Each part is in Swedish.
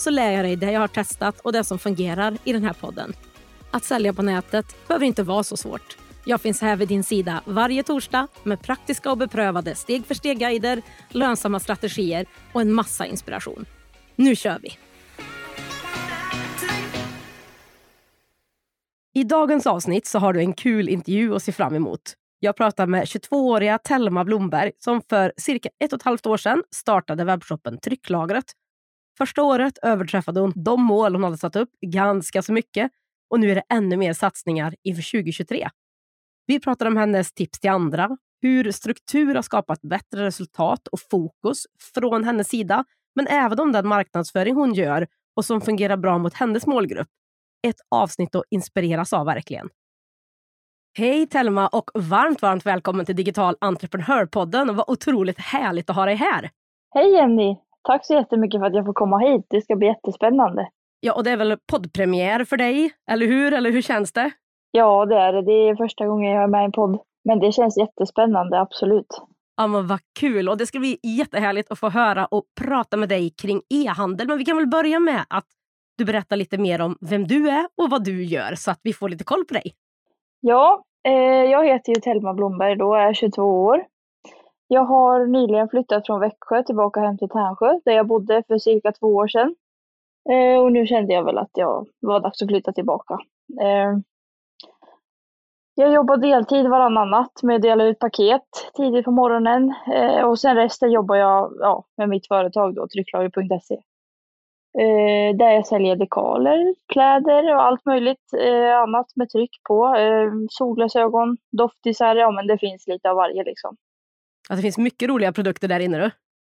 så lär jag dig det jag har testat och det som fungerar i den här podden. Att sälja på nätet behöver inte vara så svårt. Jag finns här vid din sida varje torsdag med praktiska och beprövade steg för steg-guider, lönsamma strategier och en massa inspiration. Nu kör vi! I dagens avsnitt så har du en kul intervju att se fram emot. Jag pratar med 22-åriga Telma Blomberg som för cirka ett och ett halvt år sedan startade webbshoppen Trycklagret Första året överträffade hon de mål hon hade satt upp ganska så mycket och nu är det ännu mer satsningar inför 2023. Vi pratar om hennes tips till andra, hur struktur har skapat bättre resultat och fokus från hennes sida, men även om den marknadsföring hon gör och som fungerar bra mot hennes målgrupp. Ett avsnitt att inspireras av verkligen. Hej Telma och varmt, varmt välkommen till Digital entreprenörpodden. Vad otroligt härligt att ha dig här. Hej Jenny! Tack så jättemycket för att jag får komma hit. Det ska bli jättespännande. Ja, och det är väl poddpremiär för dig, eller hur? Eller hur känns det? Ja, det är det. Det är första gången jag är med i en podd. Men det känns jättespännande, absolut. Ja, men vad kul! Och det ska bli jättehärligt att få höra och prata med dig kring e-handel. Men vi kan väl börja med att du berättar lite mer om vem du är och vad du gör så att vi får lite koll på dig. Ja, eh, jag heter ju Telma Blomberg då, är 22 år. Jag har nyligen flyttat från Växjö tillbaka hem till Tärnsjö där jag bodde för cirka två år sedan. Eh, och nu kände jag väl att jag var dags att flytta tillbaka. Eh, jag jobbar deltid varannan natt med att dela ut paket tidigt på morgonen eh, och sen resten jobbar jag ja, med mitt företag då, trycklager.se. Eh, där jag säljer dekaler, kläder och allt möjligt eh, annat med tryck på. Eh, solglasögon, doftisar, ja men det finns lite av varje liksom. Att det finns mycket roliga produkter där inne. Du.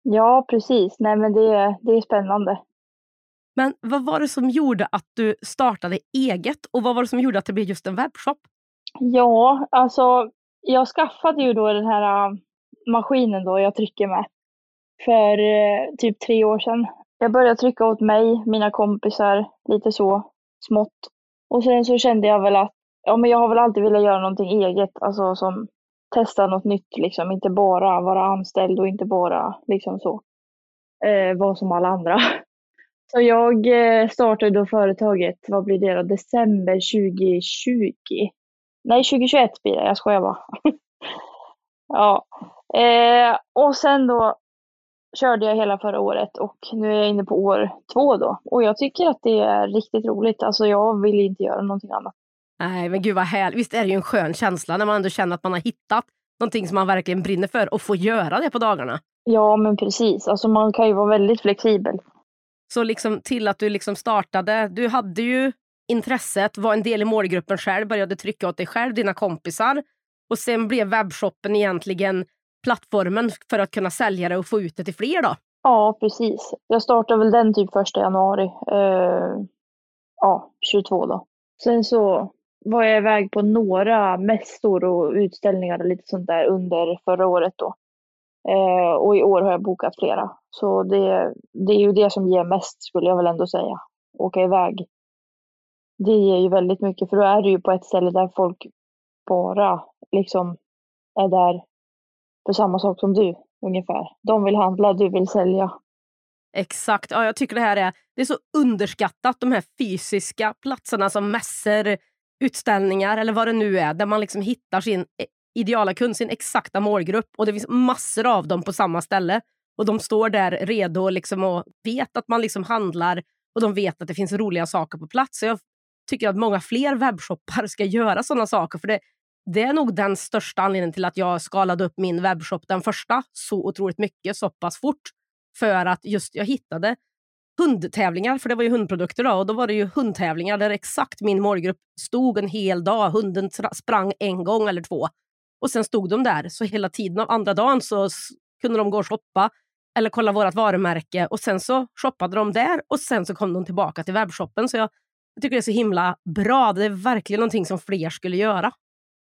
Ja, precis. Nej, men det, det är spännande. Men vad var det som gjorde att du startade eget och vad var det som gjorde att det blev just en webbshop? Ja, alltså jag skaffade ju då den här uh, maskinen då jag trycker med för uh, typ tre år sedan. Jag började trycka åt mig, mina kompisar, lite så smått. Och sen så kände jag väl att ja, men jag har väl alltid velat göra någonting eget, alltså som testa något nytt, liksom. inte bara vara anställd och inte bara liksom så, eh, vara som alla andra. Så jag eh, startade då företaget, vad blir det då, december 2020? Nej, 2021 blir det, jag skojar bara. ja. Eh, och sen då körde jag hela förra året och nu är jag inne på år två då. Och jag tycker att det är riktigt roligt. Alltså jag vill inte göra någonting annat. Nej men gud vad härligt. Visst är det ju en skön känsla när man ändå känner att man har hittat någonting som man verkligen brinner för och få göra det på dagarna. Ja men precis, alltså man kan ju vara väldigt flexibel. Så liksom till att du liksom startade, du hade ju intresset, var en del i målgruppen själv, började trycka åt dig själv, dina kompisar. Och sen blev webbshoppen egentligen plattformen för att kunna sälja det och få ut det till fler då? Ja, precis. Jag startade väl den typ första januari. Uh, ja, 22 då. Sen så var jag iväg på några mässor och utställningar och lite sånt där under förra året då. Eh, och i år har jag bokat flera. Så det, det är ju det som ger mest skulle jag väl ändå säga. Åka iväg. Det ger ju väldigt mycket för då är du ju på ett ställe där folk bara liksom är där för samma sak som du ungefär. De vill handla, du vill sälja. Exakt. Ja, jag tycker det här är, det är så underskattat, de här fysiska platserna som mässor, utställningar eller vad det nu är, där man liksom hittar sin e-, ideala kund, sin exakta målgrupp. Och det finns massor av dem på samma ställe. Och de står där redo liksom och vet att man liksom handlar och de vet att det finns roliga saker på plats. Så jag tycker att många fler webbshoppar ska göra sådana saker. För det, det är nog den största anledningen till att jag skalade upp min webbshop, den första, så otroligt mycket, så pass fort. För att just jag hittade hundtävlingar, för det var ju hundprodukter då, och då var det ju hundtävlingar där exakt min målgrupp stod en hel dag. Hunden sprang en gång eller två och sen stod de där. Så hela tiden av andra dagen så kunde de gå och shoppa eller kolla vårt varumärke och sen så shoppade de där och sen så kom de tillbaka till webbshoppen. Så jag, jag tycker det är så himla bra. Det är verkligen någonting som fler skulle göra.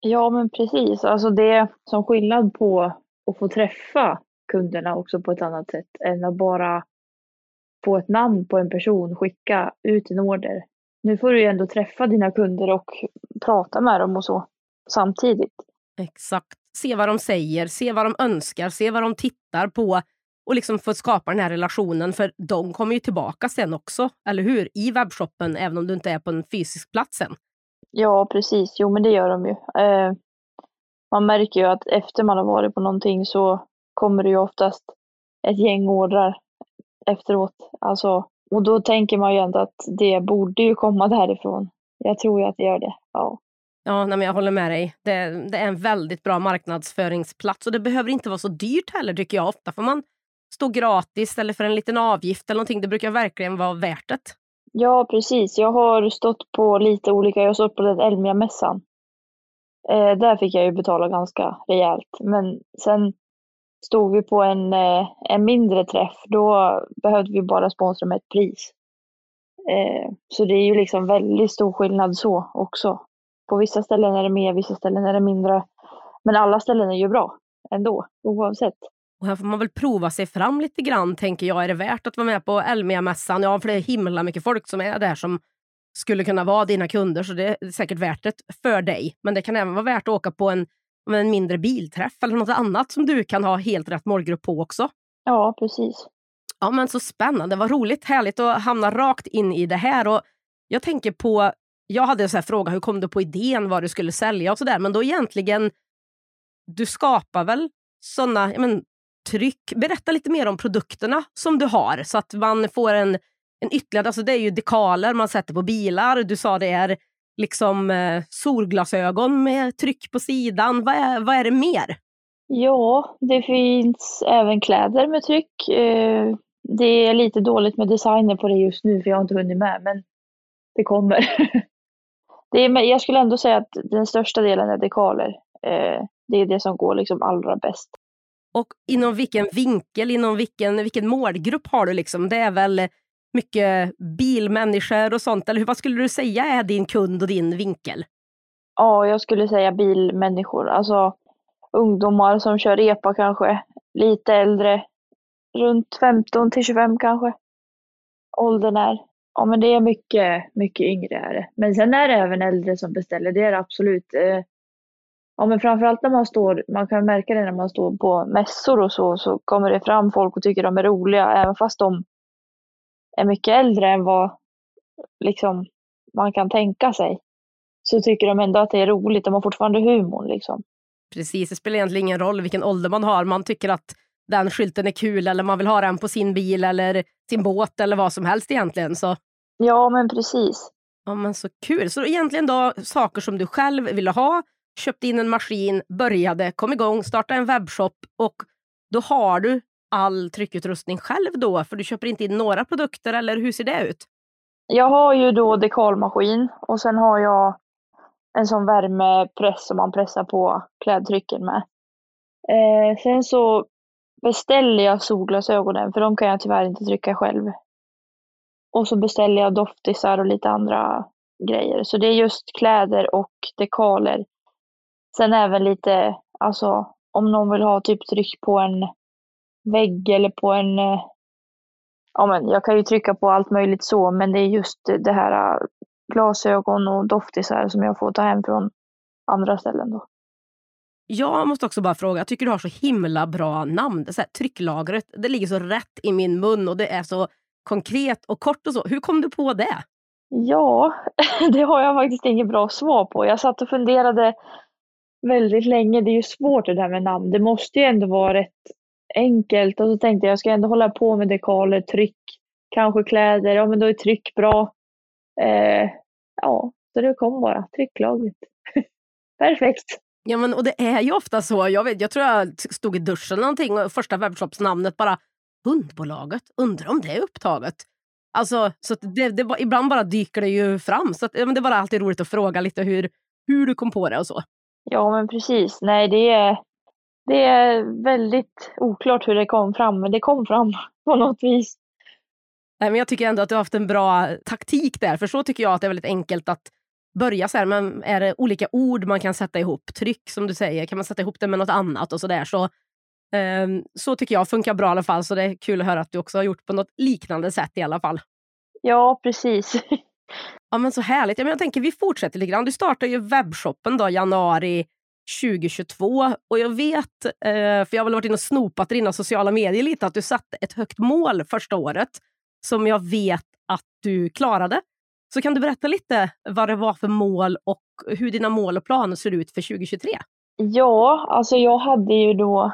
Ja, men precis. Alltså det som skillnad på att få träffa kunderna också på ett annat sätt än att bara få ett namn på en person, skicka ut en order. Nu får du ju ändå träffa dina kunder och prata med dem och så samtidigt. Exakt. Se vad de säger, se vad de önskar, se vad de tittar på och liksom få skapa den här relationen. För de kommer ju tillbaka sen också, eller hur? I webbshoppen, även om du inte är på en fysisk plats sen. Ja, precis. Jo, men det gör de ju. Eh, man märker ju att efter man har varit på någonting så kommer det ju oftast ett gäng ordrar efteråt. Alltså, och då tänker man ju ändå att det borde ju komma därifrån. Jag tror ju att det gör det. Ja. Ja, nej, jag håller med dig. Det, det, är en väldigt bra marknadsföringsplats och det behöver inte vara så dyrt heller tycker jag. Ofta får man stå gratis eller för en liten avgift eller någonting. Det brukar verkligen vara värt det. Ja, precis. Jag har stått på lite olika, jag har stått på den Elmia-mässan. Eh, där fick jag ju betala ganska rejält. Men sen stod vi på en, eh, en mindre träff, då behövde vi bara sponsra med ett pris. Eh, så det är ju liksom väldigt stor skillnad så också. På vissa ställen är det mer, vissa ställen är det mindre. Men alla ställen är ju bra ändå, oavsett. Och här får man väl prova sig fram lite grann, tänker jag. Är det värt att vara med på Elmia-mässan? Ja, för det är himla mycket folk som är där som skulle kunna vara dina kunder, så det är säkert värt det för dig. Men det kan även vara värt att åka på en, en mindre bilträff eller något annat som du kan ha helt rätt målgrupp på också. Ja, precis. Ja, men så spännande. Vad roligt, härligt att hamna rakt in i det här. Och jag tänker på, jag hade en sån fråga, hur kom du på idén vad du skulle sälja och sådär, men då egentligen, du skapar väl sådana tryck. Berätta lite mer om produkterna som du har så att man får en, en ytterligare... Alltså det är ju dekaler man sätter på bilar. Du sa det är liksom eh, solglasögon med tryck på sidan. Vad är, vad är det mer? Ja, det finns även kläder med tryck. Eh, det är lite dåligt med designer på det just nu för jag har inte hunnit med, men det kommer. det är, jag skulle ändå säga att den största delen är dekaler. Eh, det är det som går liksom allra bäst. Och inom vilken vinkel, inom vilken, vilken målgrupp har du? Liksom? Det är väl mycket bilmänniskor och sånt, eller vad skulle du säga är din kund och din vinkel? Ja, jag skulle säga bilmänniskor. Alltså ungdomar som kör epa kanske, lite äldre, runt 15 till 25 kanske. Åldern är. Ja, men det är mycket, mycket yngre är det. Men sen är det även äldre som beställer, det är det absolut. Eh, ja, men framförallt när man står, man kan märka det när man står på mässor och så, så kommer det fram folk och tycker de är roliga, även fast de är mycket äldre än vad liksom, man kan tänka sig. Så tycker de ändå att det är roligt, de har fortfarande humor. Liksom. Precis, det spelar egentligen ingen roll vilken ålder man har. Man tycker att den skylten är kul eller man vill ha den på sin bil eller sin båt eller vad som helst egentligen. Så. Ja, men precis. Ja, men så kul. Så egentligen då saker som du själv ville ha köpte in en maskin, började, kom igång, startade en webbshop och då har du all tryckutrustning själv då? För du köper inte in några produkter eller hur ser det ut? Jag har ju då dekalmaskin och sen har jag en sån värmepress som man pressar på klädtrycken med. Eh, sen så beställer jag solglasögonen för de kan jag tyvärr inte trycka själv. Och så beställer jag doftisar och lite andra grejer. Så det är just kläder och dekaler Sen även lite, alltså om någon vill ha typ tryck på en vägg eller på en, eh, ja men jag kan ju trycka på allt möjligt så, men det är just det här eh, glasögon och doftisar som jag får ta hem från andra ställen då. Jag måste också bara fråga, jag tycker du har så himla bra namn. Det så här, trycklagret, det ligger så rätt i min mun och det är så konkret och kort och så. Hur kom du på det? Ja, det har jag faktiskt inget bra svar på. Jag satt och funderade väldigt länge. Det är ju svårt det där med namn. Det måste ju ändå vara rätt enkelt. Och så tänkte jag, jag ska ändå hålla på med dekaler, tryck, kanske kläder. Ja, men då är tryck bra. Eh, ja, så det kom bara. Trycklagret. Perfekt. Ja, men och det är ju ofta så. Jag, vet, jag tror jag stod i duschen någonting och första webbshopsnamnet bara Hundbolaget, undrar om det är upptaget. Alltså, så det, det, ibland bara dyker det ju fram. Så att, ja, men det var alltid roligt att fråga lite hur, hur du kom på det och så. Ja, men precis. Nej, det är, Det är väldigt oklart hur det kom fram, men det kom fram på något vis. Nej, men jag tycker ändå att du har haft en bra taktik där, för så tycker jag att det är väldigt enkelt att börja så här, men är det olika ord man kan sätta ihop, tryck som du säger, kan man sätta ihop det med något annat och sådär. Så, eh, så tycker jag funkar bra i alla fall, så det är kul att höra att du också har gjort på något liknande sätt i alla fall. Ja, precis. Ja men så härligt. Ja, men jag tänker vi fortsätter lite grann. Du startar ju webbshoppen då januari 2022 och jag vet, eh, för jag har väl varit inne och snopat i dina sociala medier lite, att du satte ett högt mål första året som jag vet att du klarade. Så kan du berätta lite vad det var för mål och hur dina mål och planer ser ut för 2023? Ja, alltså jag hade ju då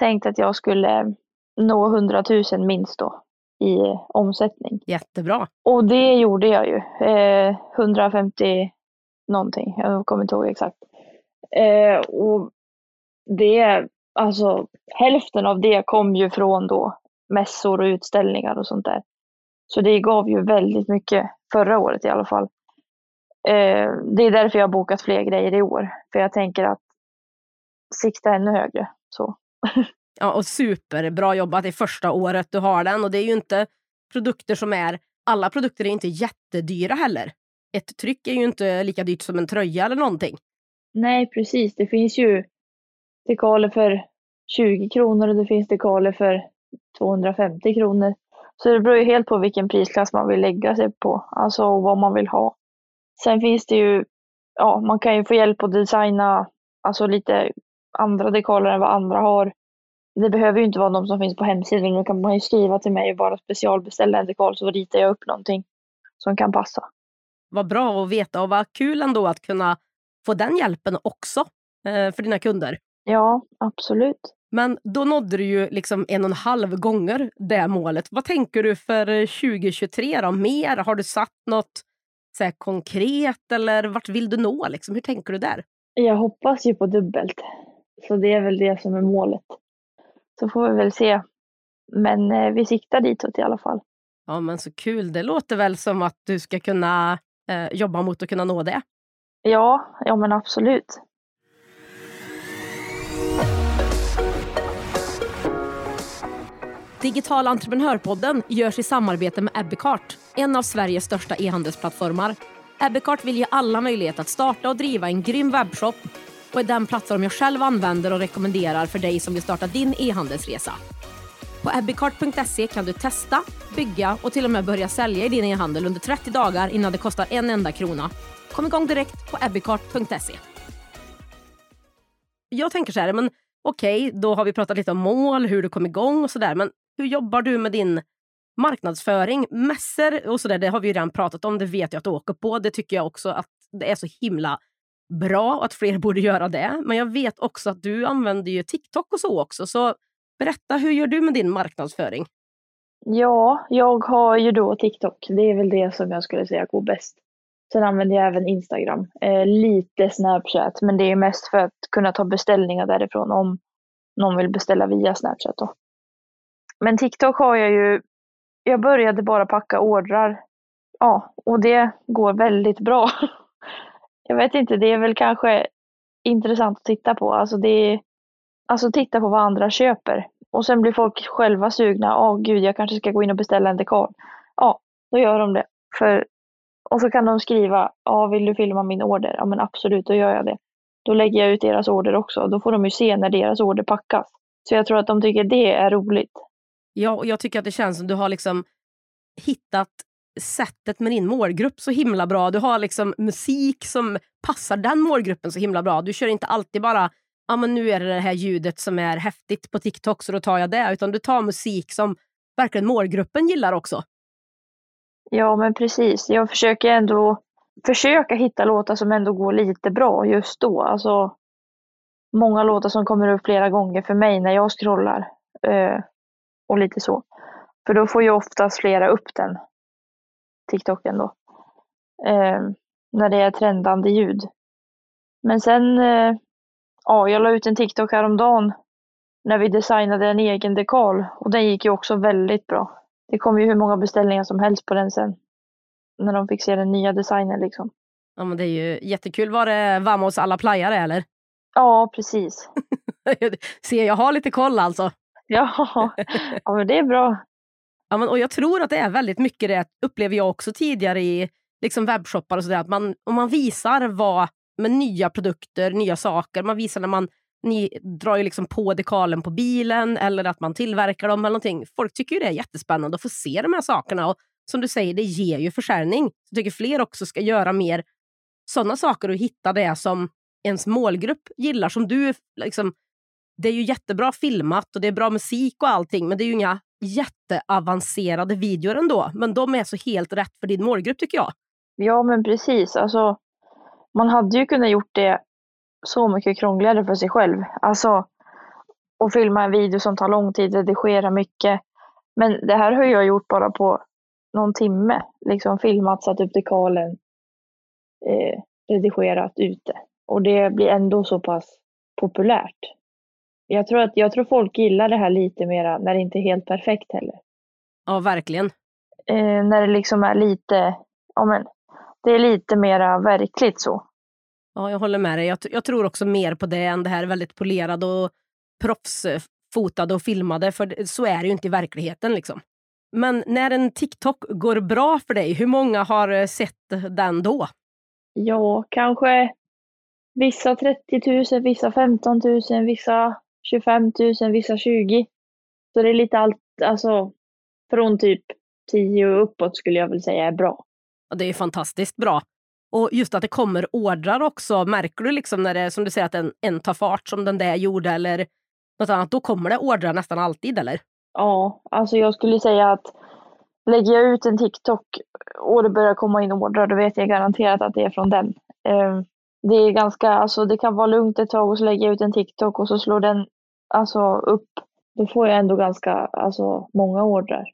tänkt att jag skulle nå 100 000 minst då i omsättning. Jättebra. Och det gjorde jag ju. Eh, 150 någonting, jag kommer inte ihåg exakt. Eh, och det, alltså hälften av det kom ju från då mässor och utställningar och sånt där. Så det gav ju väldigt mycket förra året i alla fall. Eh, det är därför jag har bokat fler grejer i år. För jag tänker att sikta ännu högre. Så. Ja, och superbra jobbat i första året du har den. Och det är ju inte produkter som är... Alla produkter är inte jättedyra heller. Ett tryck är ju inte lika dyrt som en tröja eller någonting. Nej, precis. Det finns ju dekaler för 20 kronor och det finns dekaler för 250 kronor. Så det beror ju helt på vilken prisklass man vill lägga sig på, alltså vad man vill ha. Sen finns det ju, ja, man kan ju få hjälp att designa alltså lite andra dekaler än vad andra har. Det behöver ju inte vara de som finns på hemsidan, då kan man ju skriva till mig och bara specialbeställa en dekal så ritar jag upp någonting som kan passa. Vad bra att veta och vad kul ändå att kunna få den hjälpen också eh, för dina kunder. Ja, absolut. Men då nådde du ju liksom en och en halv gånger det målet. Vad tänker du för 2023 då? Mer? Har du satt något så här, konkret eller vart vill du nå? Liksom? Hur tänker du där? Jag hoppas ju på dubbelt. Så det är väl det som är målet. Så får vi väl se. Men eh, vi siktar ditåt i alla fall. Ja men så kul. Det låter väl som att du ska kunna eh, jobba mot att kunna nå det. Ja, ja men absolut. Digital entreprenörpodden görs i samarbete med Ebbecart, en av Sveriges största e-handelsplattformar. Ebbecart vill ge alla möjlighet att starta och driva en grym webbshop och är den plattform jag själv använder och rekommenderar för dig som vill starta din e-handelsresa. På ebbecart.se kan du testa, bygga och till och med börja sälja i din e-handel under 30 dagar innan det kostar en enda krona. Kom igång direkt på abbeycart.se. Jag tänker så här, men okej, okay, då har vi pratat lite om mål, hur du kom igång och sådär, men hur jobbar du med din marknadsföring? Mässor och sådär, det har vi redan pratat om, det vet jag att du åker på. Det tycker jag också att det är så himla bra och att fler borde göra det. Men jag vet också att du använder ju TikTok och så också. Så berätta, hur gör du med din marknadsföring? Ja, jag har ju då TikTok. Det är väl det som jag skulle säga går bäst. Sen använder jag även Instagram. Eh, lite Snapchat, men det är mest för att kunna ta beställningar därifrån om någon vill beställa via Snapchat. Då. Men TikTok har jag ju, jag började bara packa ordrar. Ja, och det går väldigt bra. Jag vet inte, det är väl kanske intressant att titta på. Alltså, det är, alltså titta på vad andra köper. Och sen blir folk själva sugna. Ja, oh, gud, jag kanske ska gå in och beställa en dekal. Ja, då gör de det. För, och så kan de skriva, ja, vill du filma min order? Ja, men absolut, då gör jag det. Då lägger jag ut deras order också. Då får de ju se när deras order packas. Så jag tror att de tycker det är roligt. Ja, och jag tycker att det känns som du har liksom hittat sättet med din målgrupp så himla bra. Du har liksom musik som passar den målgruppen så himla bra. Du kör inte alltid bara ja, men nu är det det här ljudet som är häftigt på TikTok så då tar jag det. Utan du tar musik som verkligen målgruppen gillar också. Ja, men precis. Jag försöker ändå försöka hitta låtar som ändå går lite bra just då. Alltså, många låtar som kommer upp flera gånger för mig när jag scrollar. Eh, och lite så. För då får ju oftast flera upp den, TikToken då. Eh, när det är trendande ljud. Men sen, eh, ja, jag la ut en TikTok häromdagen när vi designade en egen dekal och den gick ju också väldigt bra. Det kom ju hur många beställningar som helst på den sen. När de fick se den nya designen liksom. Ja men det är ju jättekul. Var det Vamos alla playare eller? Ja precis. Se, jag har lite koll alltså. Ja, ja men det är bra. Ja, men, och jag tror att det är väldigt mycket det, upplever jag också tidigare i liksom webbshoppar och sådär, att man, om man visar vad med nya produkter, nya saker, man visar när man ni drar ju liksom på dekalen på bilen eller att man tillverkar dem eller någonting. Folk tycker ju det är jättespännande att få se de här sakerna och som du säger, det ger ju försäljning. Jag tycker fler också ska göra mer sådana saker och hitta det som ens målgrupp gillar. Som du, liksom, det är ju jättebra filmat och det är bra musik och allting, men det är ju inga jätteavancerade videor ändå. Men de är så helt rätt för din målgrupp tycker jag. Ja, men precis. Alltså, man hade ju kunnat gjort det så mycket krångligare för sig själv. Alltså, att filma en video som tar lång tid, redigera mycket. Men det här har jag gjort bara på någon timme. Liksom filmat, satt upp dekalen, eh, redigerat ute. Och det blir ändå så pass populärt. Jag tror, att, jag tror folk gillar det här lite mera när det inte är helt perfekt heller. Ja, verkligen. Eh, när det liksom är lite, ja men, det är lite mera verkligt så. Ja, jag håller med dig. Jag, jag, tror också mer på det än det här väldigt polerade och proffsfotade och filmade. För så är det ju inte i verkligheten. Liksom. Men när en TikTok går bra för dig, hur många har eh, sett den då? Ja, kanske vissa 30 000, vissa 15 000, vissa 25 000, vissa 20. Så det är lite allt, alltså från typ 10 och uppåt skulle jag väl säga är bra. Ja, det är fantastiskt bra. Och just att det kommer ordrar också. Märker du liksom när det som du säger att en, en tar fart som den där gjorde eller något annat, då kommer det ordrar nästan alltid eller? Ja, alltså jag skulle säga att lägger jag ut en TikTok och det börjar komma in ordrar, då vet jag garanterat att det är från den. Ehm, det är ganska, alltså det kan vara lugnt ett tag och så lägger jag ut en TikTok och så slår den alltså upp. Då får jag ändå ganska, alltså många ordrar.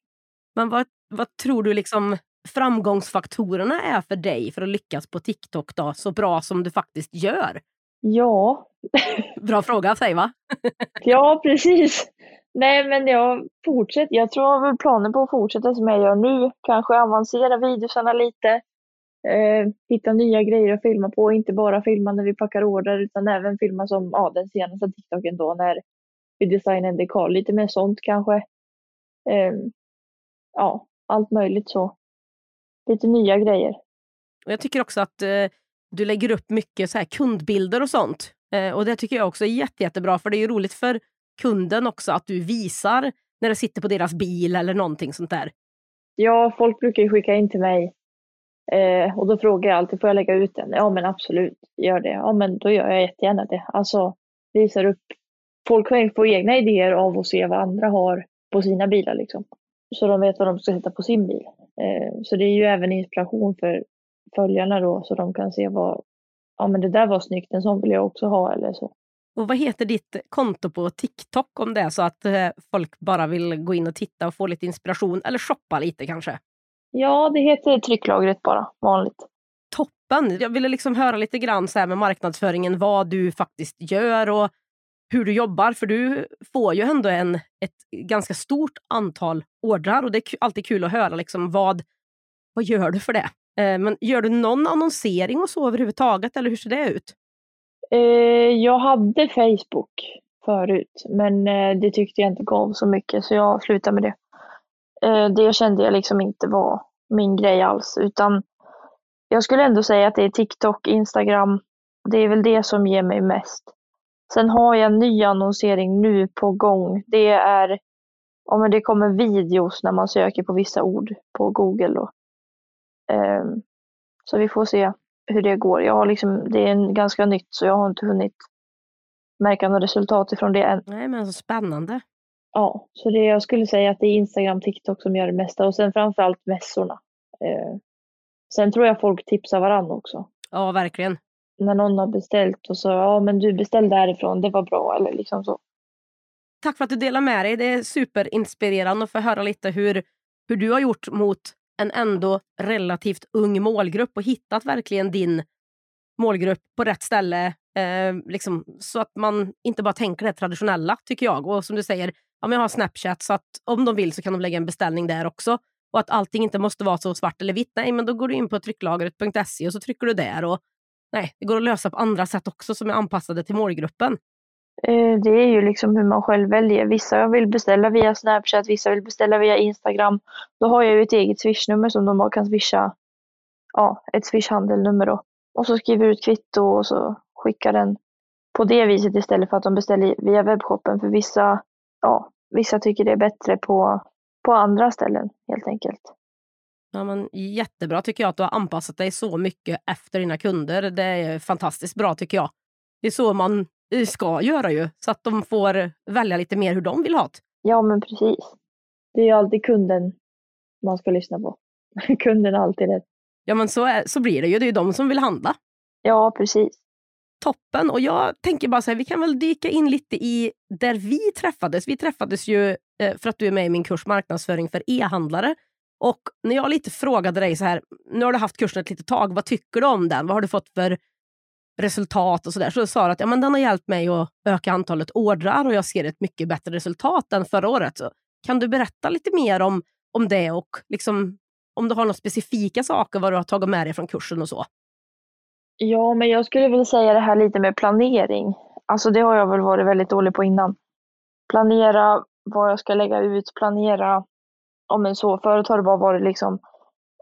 Men vad, vad tror du liksom framgångsfaktorerna är för dig för att lyckas på TikTok då, så bra som du faktiskt gör? Ja. Bra fråga, säg va? ja, precis. Nej, men jag fortsätter. Jag tror jag har planer på att fortsätta som jag gör nu. Kanske avancera videosarna lite. Eh, hitta nya grejer att filma på. Inte bara filma när vi packar order utan även filma som ja, den senaste TikToken då när vi designar en dekal. Lite mer sånt kanske. Eh, ja, allt möjligt så lite nya grejer. Och jag tycker också att eh, du lägger upp mycket så här kundbilder och sånt. Eh, och det tycker jag också är jätte, jättebra, för det är ju roligt för kunden också att du visar när det sitter på deras bil eller någonting sånt där. Ja, folk brukar ju skicka in till mig eh, och då frågar jag alltid, får jag lägga ut den? Ja, men absolut, gör det. Ja, men då gör jag jättegärna det. Alltså, visar upp. Folk får egna idéer av att se vad andra har på sina bilar liksom. Så de vet vad de ska sätta på sin bil. Eh, så det är ju även inspiration för följarna då så de kan se vad, ja men det där var snyggt, en sån vill jag också ha eller så. Och vad heter ditt konto på TikTok om det är så att eh, folk bara vill gå in och titta och få lite inspiration eller shoppa lite kanske? Ja, det heter trycklagret bara, vanligt. Toppen! Jag ville liksom höra lite grann så här med marknadsföringen, vad du faktiskt gör och hur du jobbar, för du får ju ändå en, ett ganska stort antal ordrar och det är alltid kul att höra liksom vad, vad gör du för det? Eh, men gör du någon annonsering och så överhuvudtaget eller hur ser det ut? Eh, jag hade Facebook förut, men eh, det tyckte jag inte gav så mycket så jag slutade med det. Eh, det kände jag liksom inte var min grej alls, utan jag skulle ändå säga att det är TikTok, Instagram. Det är väl det som ger mig mest. Sen har jag en ny annonsering nu på gång. Det är om det kommer videos när man söker på vissa ord på Google. Då. Um, så vi får se hur det går. Jag har liksom, det är ganska nytt så jag har inte hunnit märka något resultat ifrån det än. Nej men så spännande. Ja, så det, jag skulle säga att det är Instagram, TikTok som gör det mesta och sen framförallt mässorna. Uh, sen tror jag folk tipsar varandra också. Ja, verkligen när någon har beställt och så, ja men du beställde därifrån, det var bra eller liksom så. Tack för att du delar med dig. Det är superinspirerande att få höra lite hur, hur du har gjort mot en ändå relativt ung målgrupp och hittat verkligen din målgrupp på rätt ställe. Eh, liksom, så att man inte bara tänker det traditionella, tycker jag. Och som du säger, ja, jag har Snapchat, så att om de vill så kan de lägga en beställning där också. Och att allting inte måste vara så svart eller vitt. Nej, men då går du in på trycklagret.se och så trycker du där. Och Nej, det går att lösa på andra sätt också som är anpassade till målgruppen. Eh, det är ju liksom hur man själv väljer. Vissa vill beställa via Snapchat, vissa vill beställa via Instagram. Då har jag ju ett eget swishnummer som de bara kan swisha, ja, ett swishhandelnummer då. Och så skriver ut kvitto och så skickar den på det viset istället för att de beställer via webbshoppen. För vissa, ja, vissa tycker det är bättre på, på andra ställen helt enkelt. Ja, men jättebra tycker jag att du har anpassat dig så mycket efter dina kunder. Det är fantastiskt bra tycker jag. Det är så man ska göra ju, så att de får välja lite mer hur de vill ha det. Ja, men precis. Det är ju alltid kunden man ska lyssna på. kunden har alltid rätt. Ja, men så, är, så blir det ju. Det är ju de som vill handla. Ja, precis. Toppen. Och jag tänker bara så här, vi kan väl dyka in lite i där vi träffades. Vi träffades ju eh, för att du är med i min kurs marknadsföring för e-handlare. Och när jag lite frågade dig så här, nu har du haft kursen ett litet tag, vad tycker du om den? Vad har du fått för resultat och sådär. Så sa du att ja, men den har hjälpt mig att öka antalet ordrar och jag ser ett mycket bättre resultat än förra året. Så kan du berätta lite mer om, om det och liksom, om du har några specifika saker vad du har tagit med dig från kursen och så? Ja, men jag skulle vilja säga det här lite med planering. Alltså det har jag väl varit väldigt dålig på innan. Planera vad jag ska lägga ut, planera om en så. Förut har det bara varit liksom,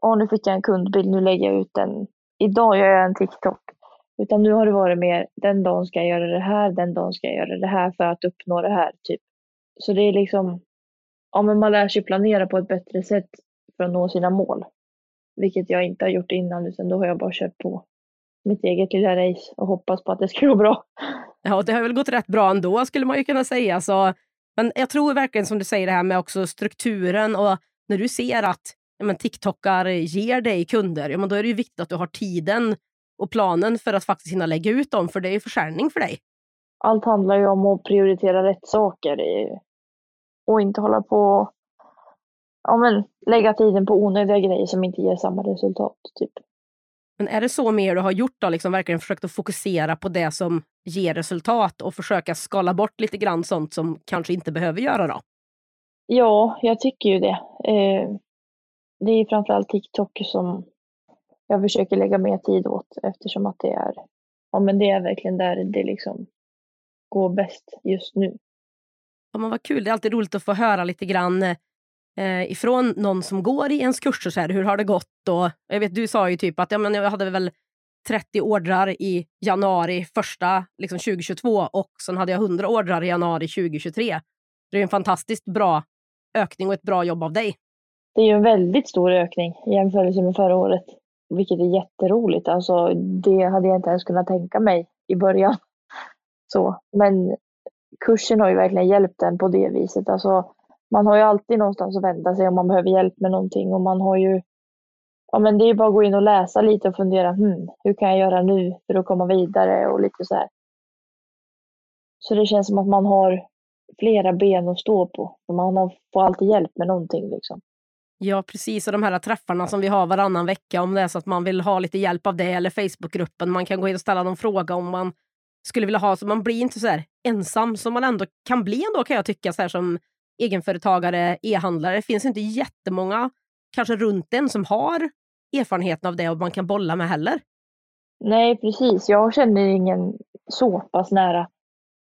åh nu fick jag en kundbild, nu lägger jag ut den. Idag gör jag en TikTok. Utan nu har det varit mer, den dagen ska jag göra det här, den dagen ska jag göra det här för att uppnå det här. Typ. Så det är liksom, ja men man lär sig planera på ett bättre sätt för att nå sina mål. Vilket jag inte har gjort innan, utan då har jag bara kört på mitt eget lilla race och hoppas på att det ska gå bra. Ja, det har väl gått rätt bra ändå skulle man ju kunna säga. Så, men jag tror verkligen som du säger det här med också strukturen och när du ser att ja, men, TikTokar ger dig kunder, ja, men då är det ju viktigt att du har tiden och planen för att faktiskt hinna lägga ut dem, för det är ju försäljning för dig. Allt handlar ju om att prioritera rätt saker och inte hålla på ja, men, lägga tiden på onödiga grejer som inte ger samma resultat. Typ. Men är det så mer du har gjort då, liksom verkligen försökt att fokusera på det som ger resultat och försöka skala bort lite grann sånt som kanske inte behöver göra då? Ja, jag tycker ju det. Eh, det är framförallt TikTok som jag försöker lägga mer tid åt eftersom att det är, ja men det är verkligen där det liksom går bäst just nu. Ja, men vad kul, det är alltid roligt att få höra lite grann eh, ifrån någon som går i ens kurser. Så här, hur har det gått? Och, jag vet, du sa ju typ att ja, men jag hade väl 30 ordrar i januari första liksom 2022 och sen hade jag 100 ordrar i januari 2023. Det är en fantastiskt bra ökning och ett bra jobb av dig. Det är ju en väldigt stor ökning i jämförelse med förra året vilket är jätteroligt. Alltså, det hade jag inte ens kunnat tänka mig i början. Så, men kursen har ju verkligen hjälpt en på det viset. Alltså, man har ju alltid någonstans att vända sig om man behöver hjälp med någonting och man har ju Ja men det är bara att gå in och läsa lite och fundera, hmm, hur kan jag göra nu för att komma vidare och lite så här. Så det känns som att man har flera ben att stå på. Man får alltid hjälp med någonting liksom. Ja, precis. Och de här träffarna som vi har varannan vecka, om det är så att man vill ha lite hjälp av det, eller Facebookgruppen, man kan gå in och ställa någon fråga om man skulle vilja ha, så man blir inte så här ensam som man ändå kan bli ändå kan jag tycka, så här, som egenföretagare, e-handlare. Det finns inte jättemånga kanske runt en som har erfarenheten av det och man kan bolla med heller. Nej, precis. Jag känner ingen så pass nära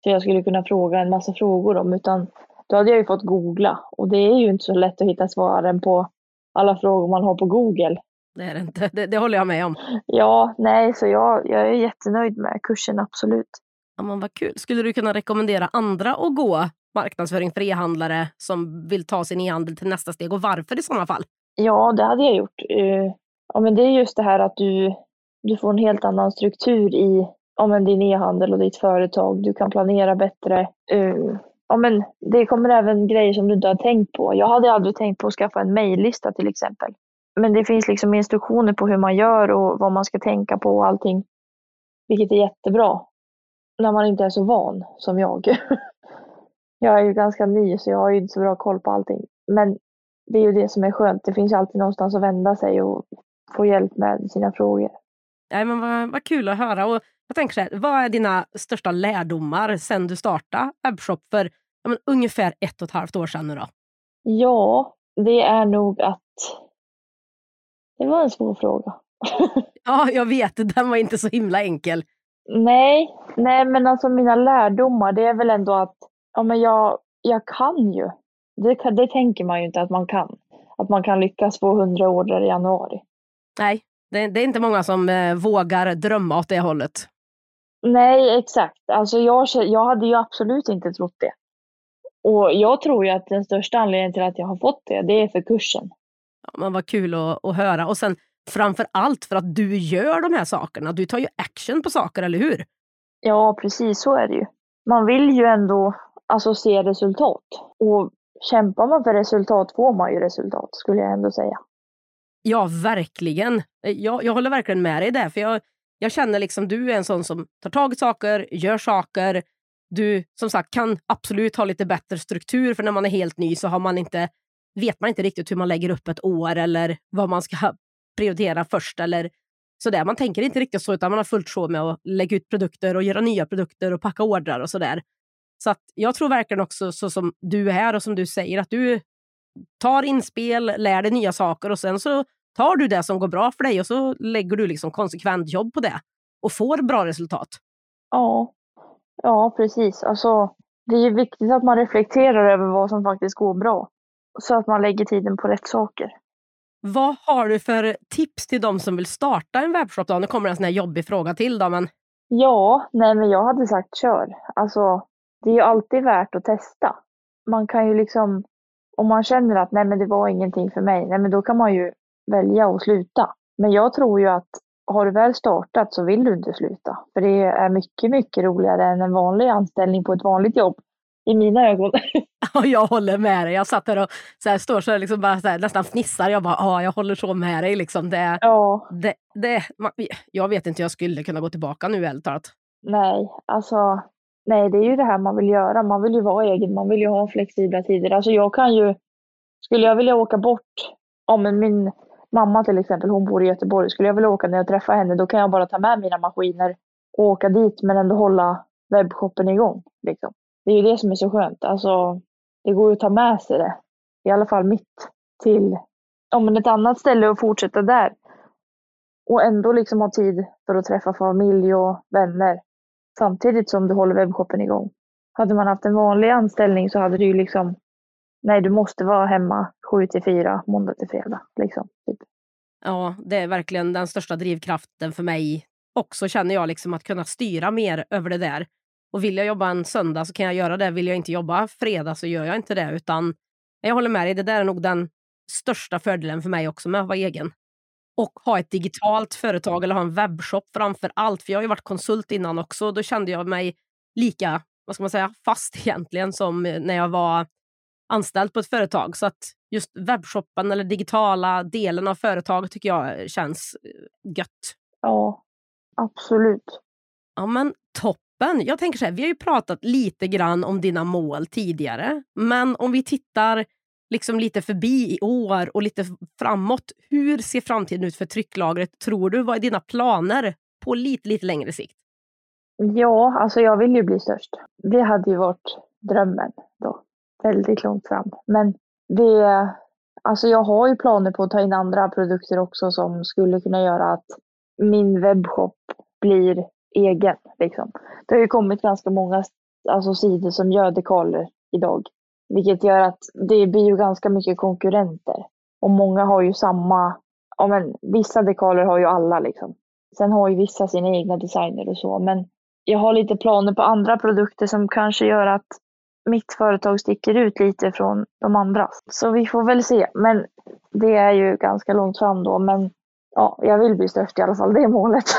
så jag skulle kunna fråga en massa frågor om, utan då hade jag ju fått googla och det är ju inte så lätt att hitta svaren på alla frågor man har på Google. Det är det inte, det, det håller jag med om. Ja, nej, så jag, jag är jättenöjd med kursen, absolut. Ja, men vad kul. Skulle du kunna rekommendera andra att gå marknadsföring för e-handlare som vill ta sin e-handel till nästa steg och varför i sådana fall? Ja, det hade jag gjort. Eh, ja, men det är just det här att du, du får en helt annan struktur i ja, men din e-handel och ditt företag. Du kan planera bättre. Eh, ja, men det kommer även grejer som du inte har tänkt på. Jag hade aldrig tänkt på att skaffa en mejllista till exempel. Men det finns liksom instruktioner på hur man gör och vad man ska tänka på och allting. Vilket är jättebra. När man inte är så van som jag. jag är ju ganska ny så jag har ju inte så bra koll på allting. Men det är ju det som är skönt. Det finns ju alltid någonstans att vända sig och få hjälp med sina frågor. Nej, men vad, vad kul att höra. Och jag tänker så här, vad är dina största lärdomar sen du startade webbshop för ja, men, ungefär ett och ett halvt år sedan nu då? Ja, det är nog att det var en svår fråga. ja, jag vet. Den var inte så himla enkel. Nej, nej men alltså mina lärdomar det är väl ändå att ja, men jag, jag kan ju. Det, det tänker man ju inte att man kan. Att man kan lyckas få 100 order i januari. Nej, det, det är inte många som eh, vågar drömma åt det hållet. Nej, exakt. Alltså jag, jag hade ju absolut inte trott det. Och jag tror ju att den största anledningen till att jag har fått det, det är för kursen. Ja, men vad kul att, att höra. Och sen framför allt för att du gör de här sakerna. Du tar ju action på saker, eller hur? Ja, precis så är det ju. Man vill ju ändå alltså, se resultat. Och kämpar man för resultat får man ju resultat, skulle jag ändå säga. Ja, verkligen. Eh, jag, jag håller verkligen med dig där. För jag, jag känner liksom du är en sån som tar tag i saker, gör saker. Du som sagt kan absolut ha lite bättre struktur för när man är helt ny så har man inte, vet man inte riktigt hur man lägger upp ett år eller vad man ska prioritera först eller sådär. Man tänker inte riktigt så utan man har fullt sjå med att lägga ut produkter och göra nya produkter och packa ordrar och sådär. Så jag tror verkligen också så som du är och som du säger att du tar inspel, lär dig nya saker och sen så tar du det som går bra för dig och så lägger du liksom konsekvent jobb på det och får bra resultat. Ja, ja precis. Alltså, det är viktigt att man reflekterar över vad som faktiskt går bra så att man lägger tiden på rätt saker. Vad har du för tips till de som vill starta en webbshop? Då? Nu kommer en sån här jobbig fråga till. Då, men... Ja, nej men jag hade sagt kör. Alltså, det är ju alltid värt att testa. Man kan ju liksom, om man känner att nej men det var ingenting för mig, nej men då kan man ju välja att sluta. Men jag tror ju att har du väl startat så vill du inte sluta. För det är mycket, mycket roligare än en vanlig anställning på ett vanligt jobb. I mina ögon. Ja, jag håller med dig. Jag satt här och så här, står så här, liksom bara så här, nästan fnissar. Jag bara, ja, jag håller så med dig. Liksom. Det, ja. det, det, man, jag vet inte jag skulle kunna gå tillbaka nu, ärligt talat. Nej, alltså Nej, det är ju det här man vill göra. Man vill ju vara egen, man vill ju ha flexibla tider. Alltså jag kan ju, skulle jag vilja åka bort, om min mamma till exempel, hon bor i Göteborg, skulle jag vilja åka när jag träffar henne, då kan jag bara ta med mina maskiner och åka dit men ändå hålla webbshoppen igång. Liksom. Det är ju det som är så skönt. Alltså, det går ju att ta med sig det, i alla fall mitt, till om ett annat ställe och fortsätta där. Och ändå liksom ha tid för att träffa familj och vänner samtidigt som du håller webbshoppen igång. Hade man haft en vanlig anställning så hade du ju liksom, nej du måste vara hemma 7 till 4, måndag till fredag. Liksom, typ. Ja, det är verkligen den största drivkraften för mig också känner jag, liksom att kunna styra mer över det där. Och vill jag jobba en söndag så kan jag göra det. Vill jag inte jobba fredag så gör jag inte det. Utan jag håller med dig, det där är nog den största fördelen för mig också med att vara egen och ha ett digitalt företag eller ha en webbshop framför allt. För jag har ju varit konsult innan också. Då kände jag mig lika vad ska man säga, fast egentligen som när jag var anställd på ett företag. Så att just webbshoppen eller digitala delen av företaget tycker jag känns eh, gött. Ja, absolut. Ja, men toppen. Jag tänker så här, vi har ju pratat lite grann om dina mål tidigare, men om vi tittar liksom lite förbi i år och lite framåt. Hur ser framtiden ut för trycklagret tror du? Vad är dina planer på lite, lite längre sikt? Ja, alltså jag vill ju bli störst. Det hade ju varit drömmen då. Väldigt långt fram. Men det, alltså jag har ju planer på att ta in andra produkter också som skulle kunna göra att min webbshop blir egen. Liksom. Det har ju kommit ganska många alltså, sidor som gör dekaler idag. Vilket gör att det blir ju ganska mycket konkurrenter. Och många har ju samma, ja men vissa dekaler har ju alla liksom. Sen har ju vissa sina egna designer och så, men jag har lite planer på andra produkter som kanske gör att mitt företag sticker ut lite från de andra. Så vi får väl se. Men det är ju ganska långt fram då. Men ja, jag vill bli störst i alla fall. Det är målet.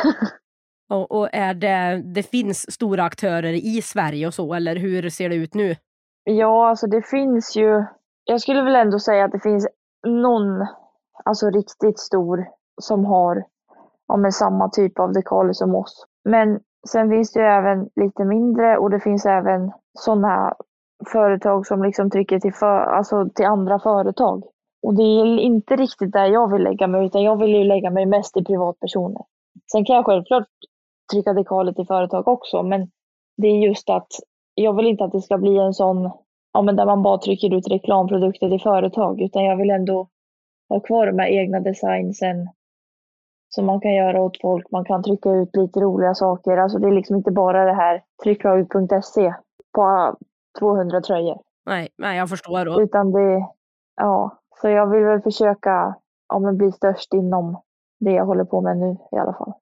Och, och är det, det finns stora aktörer i Sverige och så, eller hur ser det ut nu? Ja, alltså det finns ju. Jag skulle väl ändå säga att det finns någon, alltså riktigt stor, som har ja, med samma typ av dekaler som oss. Men sen finns det ju även lite mindre och det finns även sådana företag som liksom trycker till, för, alltså till andra företag. Och det är inte riktigt där jag vill lägga mig, utan jag vill ju lägga mig mest i privatpersoner. Sen kan jag självklart trycka dekaler till företag också, men det är just att jag vill inte att det ska bli en sån, ja men där man bara trycker ut reklamprodukter till företag, utan jag vill ändå ha kvar de här egna designsen som man kan göra åt folk. Man kan trycka ut lite roliga saker. Alltså det är liksom inte bara det här trycklaget.se på 200 tröjor. Nej, nej jag förstår. Då. Utan det, ja, så jag vill väl försöka ja, bli störst inom det jag håller på med nu i alla fall.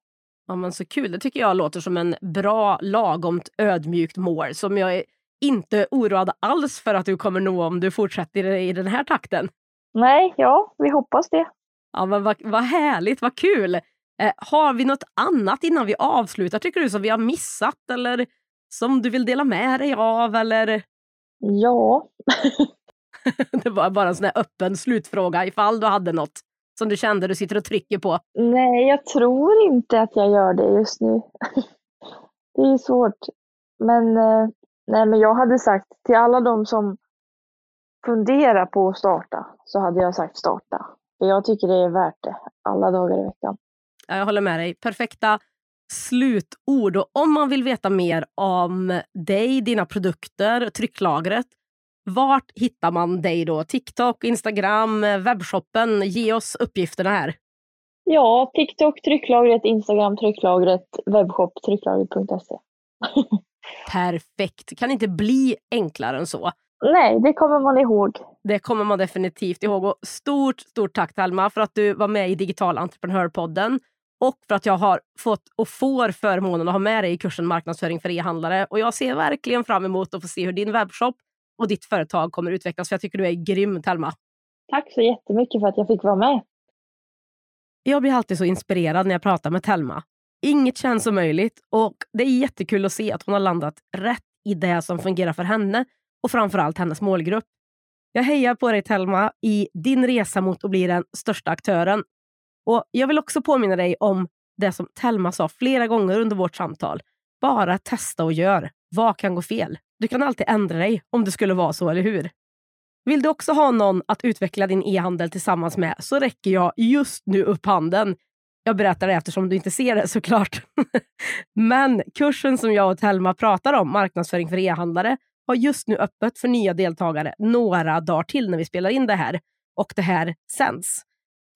Ja, men så kul. Det tycker jag låter som en bra, lagomt ödmjukt mål som jag är inte oroad alls för att du kommer nå om du fortsätter i den här takten. Nej, ja, vi hoppas det. Ja, men vad, vad härligt, vad kul! Eh, har vi något annat innan vi avslutar tycker du som vi har missat eller som du vill dela med dig av eller? Ja. det var bara en sån här öppen slutfråga ifall du hade något som du kände du sitter och trycker på. Nej, jag tror inte att jag gör det just nu. det är svårt. Men, eh, nej, men jag hade sagt till alla de som funderar på att starta så hade jag sagt starta. För jag tycker det är värt det alla dagar i veckan. Jag håller med dig. Perfekta slutord. Och om man vill veta mer om dig, dina produkter, trycklagret, vart hittar man dig då? TikTok, Instagram, webbshoppen? Ge oss uppgifterna här. Ja, TikTok, trycklagret, Instagram, trycklagret, webbshop, trycklagret.se. Perfekt. Kan inte bli enklare än så. Nej, det kommer man ihåg. Det kommer man definitivt ihåg. Och stort, stort tack Telma för att du var med i Digital entreprenörpodden och för att jag har fått och får förmånen att ha med dig i kursen marknadsföring för e-handlare. Och jag ser verkligen fram emot att få se hur din webbshop och ditt företag kommer utvecklas. För jag tycker du är grym Telma. Tack så jättemycket för att jag fick vara med. Jag blir alltid så inspirerad när jag pratar med Telma. Inget känns omöjligt och det är jättekul att se att hon har landat rätt i det som fungerar för henne och framförallt hennes målgrupp. Jag hejar på dig Telma i din resa mot att bli den största aktören. Och Jag vill också påminna dig om det som Telma sa flera gånger under vårt samtal. Bara testa och gör. Vad kan gå fel? Du kan alltid ändra dig om det skulle vara så, eller hur? Vill du också ha någon att utveckla din e-handel tillsammans med så räcker jag just nu upp handen. Jag berättar det eftersom du inte ser det såklart. Men kursen som jag och Telma pratar om, marknadsföring för e-handlare, har just nu öppet för nya deltagare några dagar till när vi spelar in det här och det här sänds.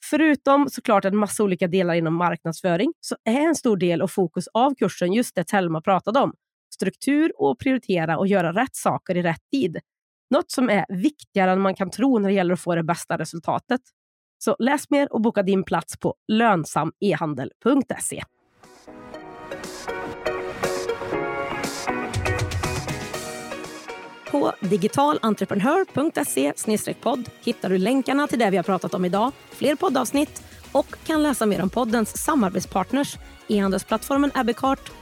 Förutom såklart en massa olika delar inom marknadsföring så är en stor del och fokus av kursen just det Telma pratade om. Struktur och prioritera och göra rätt saker i rätt tid. Något som är viktigare än man kan tro när det gäller att få det bästa resultatet. Så läs mer och boka din plats på lönsamehandel.se. På digitalentreprenör.se podd hittar du länkarna till det vi har pratat om idag, fler poddavsnitt och kan läsa mer om poddens samarbetspartners, e-handelsplattformen Abbeycart.